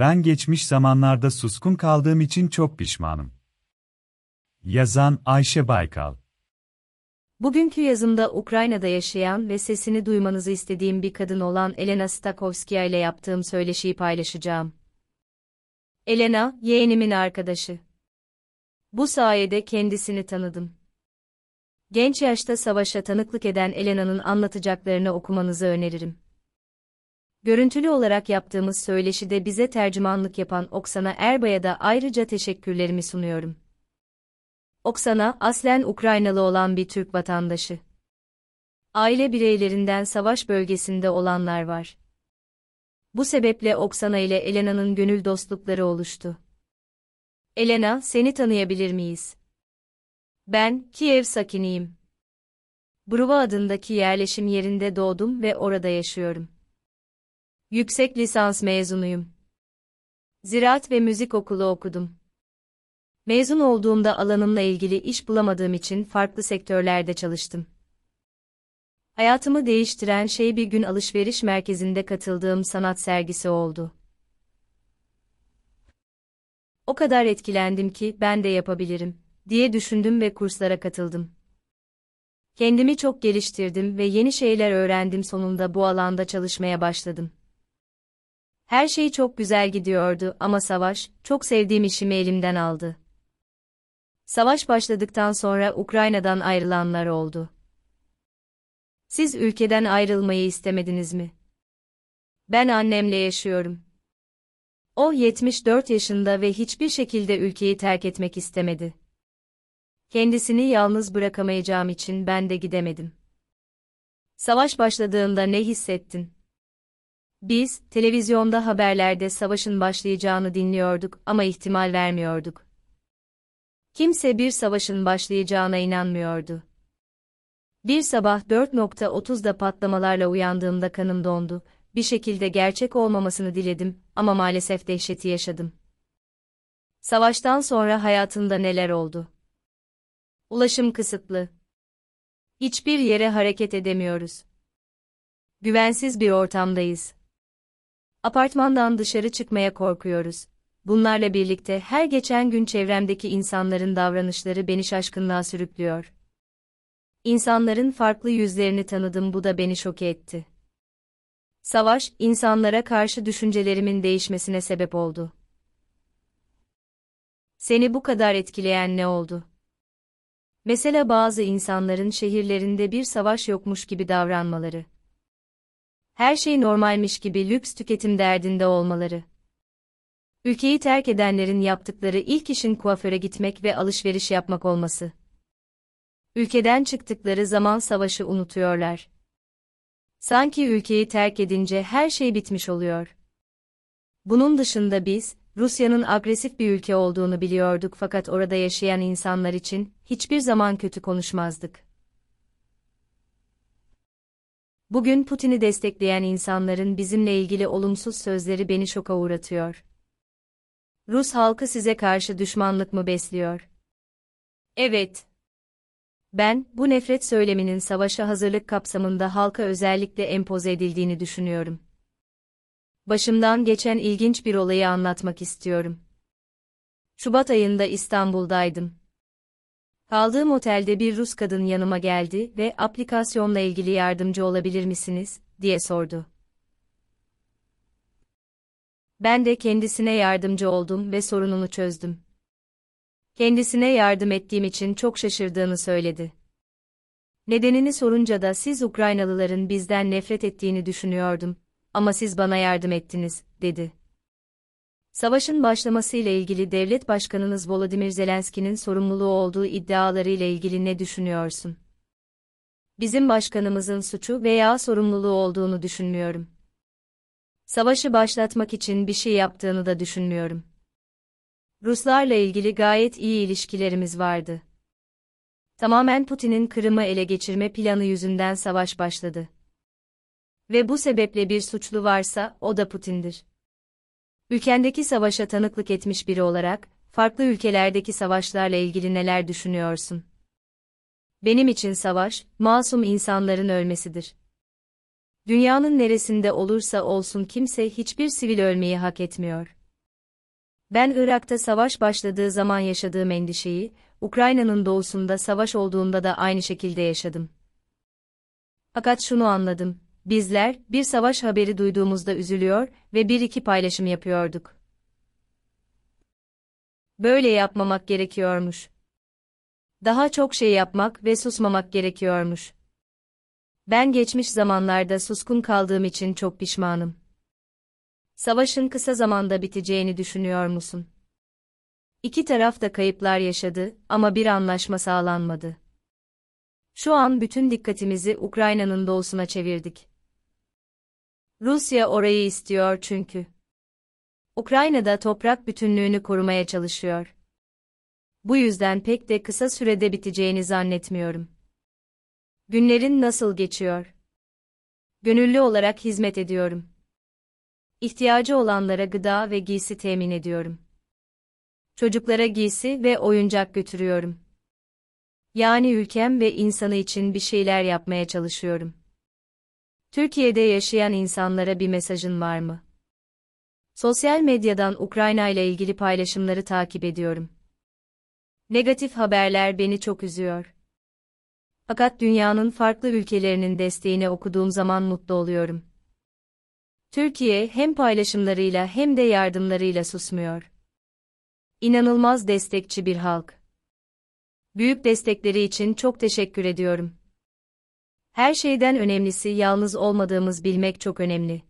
Ben geçmiş zamanlarda suskun kaldığım için çok pişmanım. Yazan Ayşe Baykal Bugünkü yazımda Ukrayna'da yaşayan ve sesini duymanızı istediğim bir kadın olan Elena Stakovskaya ile yaptığım söyleşiyi paylaşacağım. Elena, yeğenimin arkadaşı. Bu sayede kendisini tanıdım. Genç yaşta savaşa tanıklık eden Elena'nın anlatacaklarını okumanızı öneririm. Görüntülü olarak yaptığımız söyleşide bize tercümanlık yapan Oksana Erbay'a da ayrıca teşekkürlerimi sunuyorum. Oksana, aslen Ukraynalı olan bir Türk vatandaşı. Aile bireylerinden savaş bölgesinde olanlar var. Bu sebeple Oksana ile Elena'nın gönül dostlukları oluştu. Elena, seni tanıyabilir miyiz? Ben, Kiev sakiniyim. Bruva adındaki yerleşim yerinde doğdum ve orada yaşıyorum. Yüksek lisans mezunuyum. Ziraat ve müzik okulu okudum. Mezun olduğumda alanımla ilgili iş bulamadığım için farklı sektörlerde çalıştım. Hayatımı değiştiren şey bir gün alışveriş merkezinde katıldığım sanat sergisi oldu. O kadar etkilendim ki ben de yapabilirim diye düşündüm ve kurslara katıldım. Kendimi çok geliştirdim ve yeni şeyler öğrendim sonunda bu alanda çalışmaya başladım. Her şey çok güzel gidiyordu ama savaş, çok sevdiğim işimi elimden aldı. Savaş başladıktan sonra Ukrayna'dan ayrılanlar oldu. Siz ülkeden ayrılmayı istemediniz mi? Ben annemle yaşıyorum. O 74 yaşında ve hiçbir şekilde ülkeyi terk etmek istemedi. Kendisini yalnız bırakamayacağım için ben de gidemedim. Savaş başladığında ne hissettin? Biz, televizyonda haberlerde savaşın başlayacağını dinliyorduk ama ihtimal vermiyorduk. Kimse bir savaşın başlayacağına inanmıyordu. Bir sabah 4.30'da patlamalarla uyandığımda kanım dondu, bir şekilde gerçek olmamasını diledim ama maalesef dehşeti yaşadım. Savaştan sonra hayatında neler oldu? Ulaşım kısıtlı. Hiçbir yere hareket edemiyoruz. Güvensiz bir ortamdayız. Apartmandan dışarı çıkmaya korkuyoruz. Bunlarla birlikte her geçen gün çevremdeki insanların davranışları beni şaşkınlığa sürüklüyor. İnsanların farklı yüzlerini tanıdım bu da beni şok etti. Savaş, insanlara karşı düşüncelerimin değişmesine sebep oldu. Seni bu kadar etkileyen ne oldu? Mesela bazı insanların şehirlerinde bir savaş yokmuş gibi davranmaları. Her şey normalmiş gibi lüks tüketim derdinde olmaları. Ülkeyi terk edenlerin yaptıkları ilk işin kuaföre gitmek ve alışveriş yapmak olması. Ülkeden çıktıkları zaman savaşı unutuyorlar. Sanki ülkeyi terk edince her şey bitmiş oluyor. Bunun dışında biz, Rusya'nın agresif bir ülke olduğunu biliyorduk fakat orada yaşayan insanlar için hiçbir zaman kötü konuşmazdık. Bugün Putin'i destekleyen insanların bizimle ilgili olumsuz sözleri beni şoka uğratıyor. Rus halkı size karşı düşmanlık mı besliyor? Evet. Ben, bu nefret söyleminin savaşa hazırlık kapsamında halka özellikle empoze edildiğini düşünüyorum. Başımdan geçen ilginç bir olayı anlatmak istiyorum. Şubat ayında İstanbul'daydım. Kaldığım otelde bir Rus kadın yanıma geldi ve aplikasyonla ilgili yardımcı olabilir misiniz, diye sordu. Ben de kendisine yardımcı oldum ve sorununu çözdüm. Kendisine yardım ettiğim için çok şaşırdığını söyledi. Nedenini sorunca da siz Ukraynalıların bizden nefret ettiğini düşünüyordum ama siz bana yardım ettiniz, dedi. Savaşın başlamasıyla ilgili devlet başkanınız Volodymyr Zelenski'nin sorumluluğu olduğu iddiaları ile ilgili ne düşünüyorsun? Bizim başkanımızın suçu veya sorumluluğu olduğunu düşünmüyorum. Savaşı başlatmak için bir şey yaptığını da düşünmüyorum. Ruslarla ilgili gayet iyi ilişkilerimiz vardı. Tamamen Putin'in Kırım'ı ele geçirme planı yüzünden savaş başladı. Ve bu sebeple bir suçlu varsa o da Putin'dir. Ülkendeki savaşa tanıklık etmiş biri olarak, farklı ülkelerdeki savaşlarla ilgili neler düşünüyorsun? Benim için savaş, masum insanların ölmesidir. Dünyanın neresinde olursa olsun kimse hiçbir sivil ölmeyi hak etmiyor. Ben Irak'ta savaş başladığı zaman yaşadığım endişeyi, Ukrayna'nın doğusunda savaş olduğunda da aynı şekilde yaşadım. Fakat şunu anladım. Bizler, bir savaş haberi duyduğumuzda üzülüyor ve bir iki paylaşım yapıyorduk. Böyle yapmamak gerekiyormuş. Daha çok şey yapmak ve susmamak gerekiyormuş. Ben geçmiş zamanlarda suskun kaldığım için çok pişmanım. Savaşın kısa zamanda biteceğini düşünüyor musun? İki taraf da kayıplar yaşadı ama bir anlaşma sağlanmadı. Şu an bütün dikkatimizi Ukrayna'nın doğusuna çevirdik. Rusya orayı istiyor çünkü. Ukrayna'da toprak bütünlüğünü korumaya çalışıyor. Bu yüzden pek de kısa sürede biteceğini zannetmiyorum. Günlerin nasıl geçiyor? Gönüllü olarak hizmet ediyorum. İhtiyacı olanlara gıda ve giysi temin ediyorum. Çocuklara giysi ve oyuncak götürüyorum. Yani ülkem ve insanı için bir şeyler yapmaya çalışıyorum. Türkiye'de yaşayan insanlara bir mesajın var mı? Sosyal medyadan Ukrayna ile ilgili paylaşımları takip ediyorum. Negatif haberler beni çok üzüyor. Fakat dünyanın farklı ülkelerinin desteğini okuduğum zaman mutlu oluyorum. Türkiye hem paylaşımlarıyla hem de yardımlarıyla susmuyor. İnanılmaz destekçi bir halk. Büyük destekleri için çok teşekkür ediyorum. Her şeyden önemlisi yalnız olmadığımız bilmek çok önemli.